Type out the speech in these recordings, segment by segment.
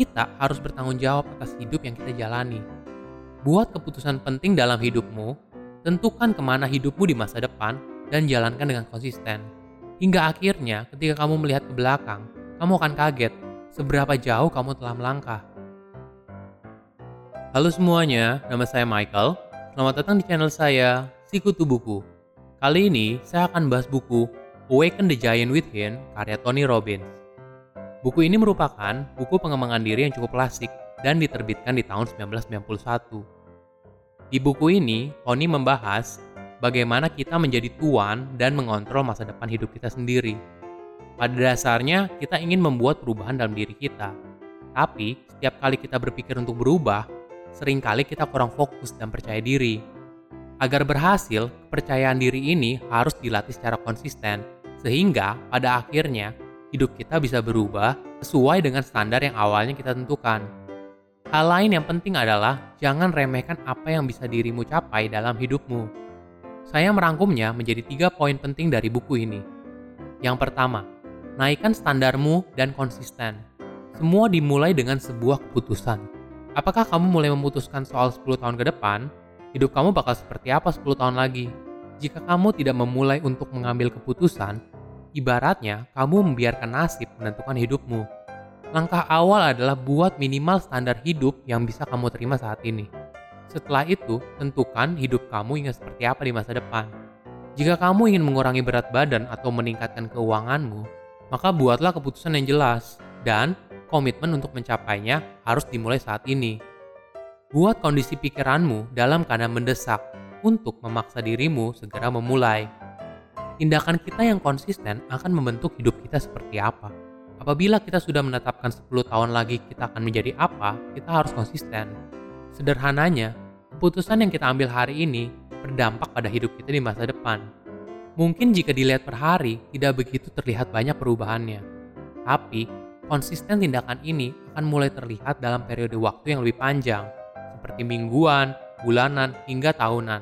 kita harus bertanggung jawab atas hidup yang kita jalani. Buat keputusan penting dalam hidupmu, tentukan ke mana hidupmu di masa depan, dan jalankan dengan konsisten. Hingga akhirnya, ketika kamu melihat ke belakang, kamu akan kaget seberapa jauh kamu telah melangkah. Halo semuanya, nama saya Michael. Selamat datang di channel saya, Sikutu Buku. Kali ini, saya akan bahas buku Awaken the Giant Within karya Tony Robbins. Buku ini merupakan buku pengembangan diri yang cukup klasik dan diterbitkan di tahun 1991. Di buku ini, Tony membahas bagaimana kita menjadi tuan dan mengontrol masa depan hidup kita sendiri. Pada dasarnya, kita ingin membuat perubahan dalam diri kita. Tapi, setiap kali kita berpikir untuk berubah, sering kali kita kurang fokus dan percaya diri. Agar berhasil, kepercayaan diri ini harus dilatih secara konsisten, sehingga pada akhirnya hidup kita bisa berubah sesuai dengan standar yang awalnya kita tentukan. Hal lain yang penting adalah jangan remehkan apa yang bisa dirimu capai dalam hidupmu. Saya merangkumnya menjadi tiga poin penting dari buku ini. Yang pertama, naikkan standarmu dan konsisten. Semua dimulai dengan sebuah keputusan. Apakah kamu mulai memutuskan soal 10 tahun ke depan? Hidup kamu bakal seperti apa 10 tahun lagi? Jika kamu tidak memulai untuk mengambil keputusan, Ibaratnya, kamu membiarkan nasib menentukan hidupmu. Langkah awal adalah buat minimal standar hidup yang bisa kamu terima saat ini. Setelah itu, tentukan hidup kamu ingin seperti apa di masa depan. Jika kamu ingin mengurangi berat badan atau meningkatkan keuanganmu, maka buatlah keputusan yang jelas dan komitmen untuk mencapainya harus dimulai saat ini. Buat kondisi pikiranmu dalam keadaan mendesak untuk memaksa dirimu segera memulai tindakan kita yang konsisten akan membentuk hidup kita seperti apa. Apabila kita sudah menetapkan 10 tahun lagi kita akan menjadi apa, kita harus konsisten. Sederhananya, keputusan yang kita ambil hari ini berdampak pada hidup kita di masa depan. Mungkin jika dilihat per hari, tidak begitu terlihat banyak perubahannya. Tapi, konsisten tindakan ini akan mulai terlihat dalam periode waktu yang lebih panjang, seperti mingguan, bulanan, hingga tahunan.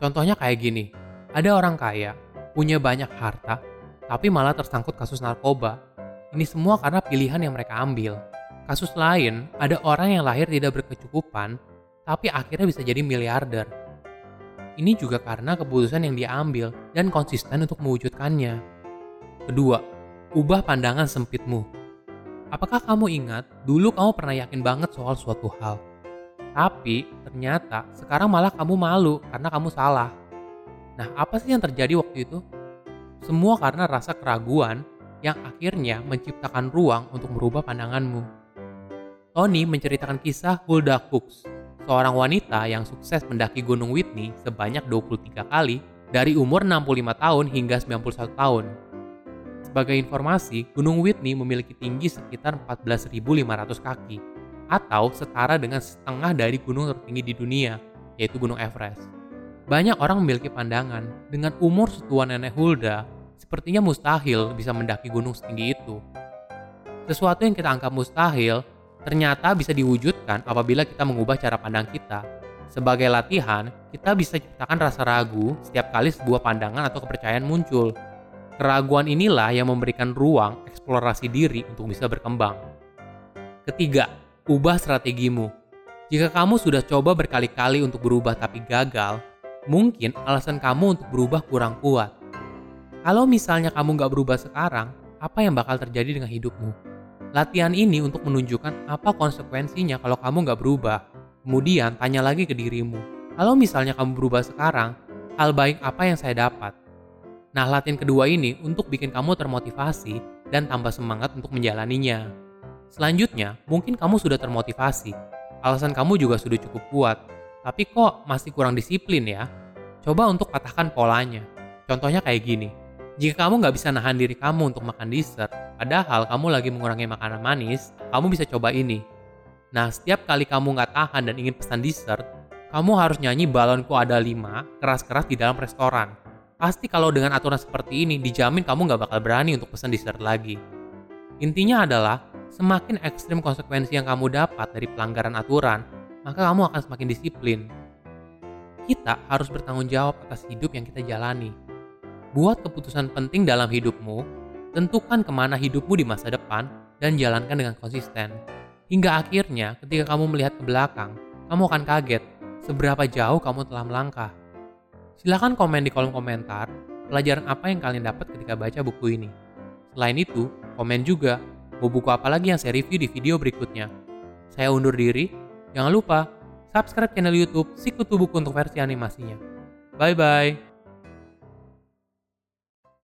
Contohnya kayak gini, ada orang kaya punya banyak harta, tapi malah tersangkut kasus narkoba. Ini semua karena pilihan yang mereka ambil. Kasus lain, ada orang yang lahir tidak berkecukupan, tapi akhirnya bisa jadi miliarder. Ini juga karena keputusan yang dia ambil dan konsisten untuk mewujudkannya. Kedua, ubah pandangan sempitmu. Apakah kamu ingat, dulu kamu pernah yakin banget soal suatu hal. Tapi ternyata sekarang malah kamu malu karena kamu salah. Nah, apa sih yang terjadi waktu itu? Semua karena rasa keraguan yang akhirnya menciptakan ruang untuk merubah pandanganmu. Tony menceritakan kisah Hulda Cooks, seorang wanita yang sukses mendaki Gunung Whitney sebanyak 23 kali dari umur 65 tahun hingga 91 tahun. Sebagai informasi, Gunung Whitney memiliki tinggi sekitar 14.500 kaki, atau setara dengan setengah dari gunung tertinggi di dunia, yaitu Gunung Everest. Banyak orang memiliki pandangan, dengan umur setua nenek Hulda, sepertinya mustahil bisa mendaki gunung setinggi itu. Sesuatu yang kita anggap mustahil, ternyata bisa diwujudkan apabila kita mengubah cara pandang kita. Sebagai latihan, kita bisa ciptakan rasa ragu setiap kali sebuah pandangan atau kepercayaan muncul. Keraguan inilah yang memberikan ruang eksplorasi diri untuk bisa berkembang. Ketiga, ubah strategimu. Jika kamu sudah coba berkali-kali untuk berubah tapi gagal, mungkin alasan kamu untuk berubah kurang kuat. Kalau misalnya kamu nggak berubah sekarang, apa yang bakal terjadi dengan hidupmu? Latihan ini untuk menunjukkan apa konsekuensinya kalau kamu nggak berubah. Kemudian tanya lagi ke dirimu, kalau misalnya kamu berubah sekarang, hal baik apa yang saya dapat? Nah, latihan kedua ini untuk bikin kamu termotivasi dan tambah semangat untuk menjalaninya. Selanjutnya, mungkin kamu sudah termotivasi. Alasan kamu juga sudah cukup kuat, tapi kok masih kurang disiplin ya? Coba untuk patahkan polanya. Contohnya kayak gini. Jika kamu nggak bisa nahan diri kamu untuk makan dessert, padahal kamu lagi mengurangi makanan manis, kamu bisa coba ini. Nah, setiap kali kamu nggak tahan dan ingin pesan dessert, kamu harus nyanyi balonku ada lima keras-keras di dalam restoran. Pasti kalau dengan aturan seperti ini, dijamin kamu nggak bakal berani untuk pesan dessert lagi. Intinya adalah, semakin ekstrim konsekuensi yang kamu dapat dari pelanggaran aturan, maka kamu akan semakin disiplin. Kita harus bertanggung jawab atas hidup yang kita jalani. Buat keputusan penting dalam hidupmu, tentukan ke mana hidupmu di masa depan, dan jalankan dengan konsisten. Hingga akhirnya ketika kamu melihat ke belakang, kamu akan kaget seberapa jauh kamu telah melangkah. Silahkan komen di kolom komentar pelajaran apa yang kalian dapat ketika baca buku ini. Selain itu, komen juga mau buku apa lagi yang saya review di video berikutnya. Saya undur diri, jangan lupa subscribe channel YouTube Sikutu Buku untuk versi animasinya. Bye bye.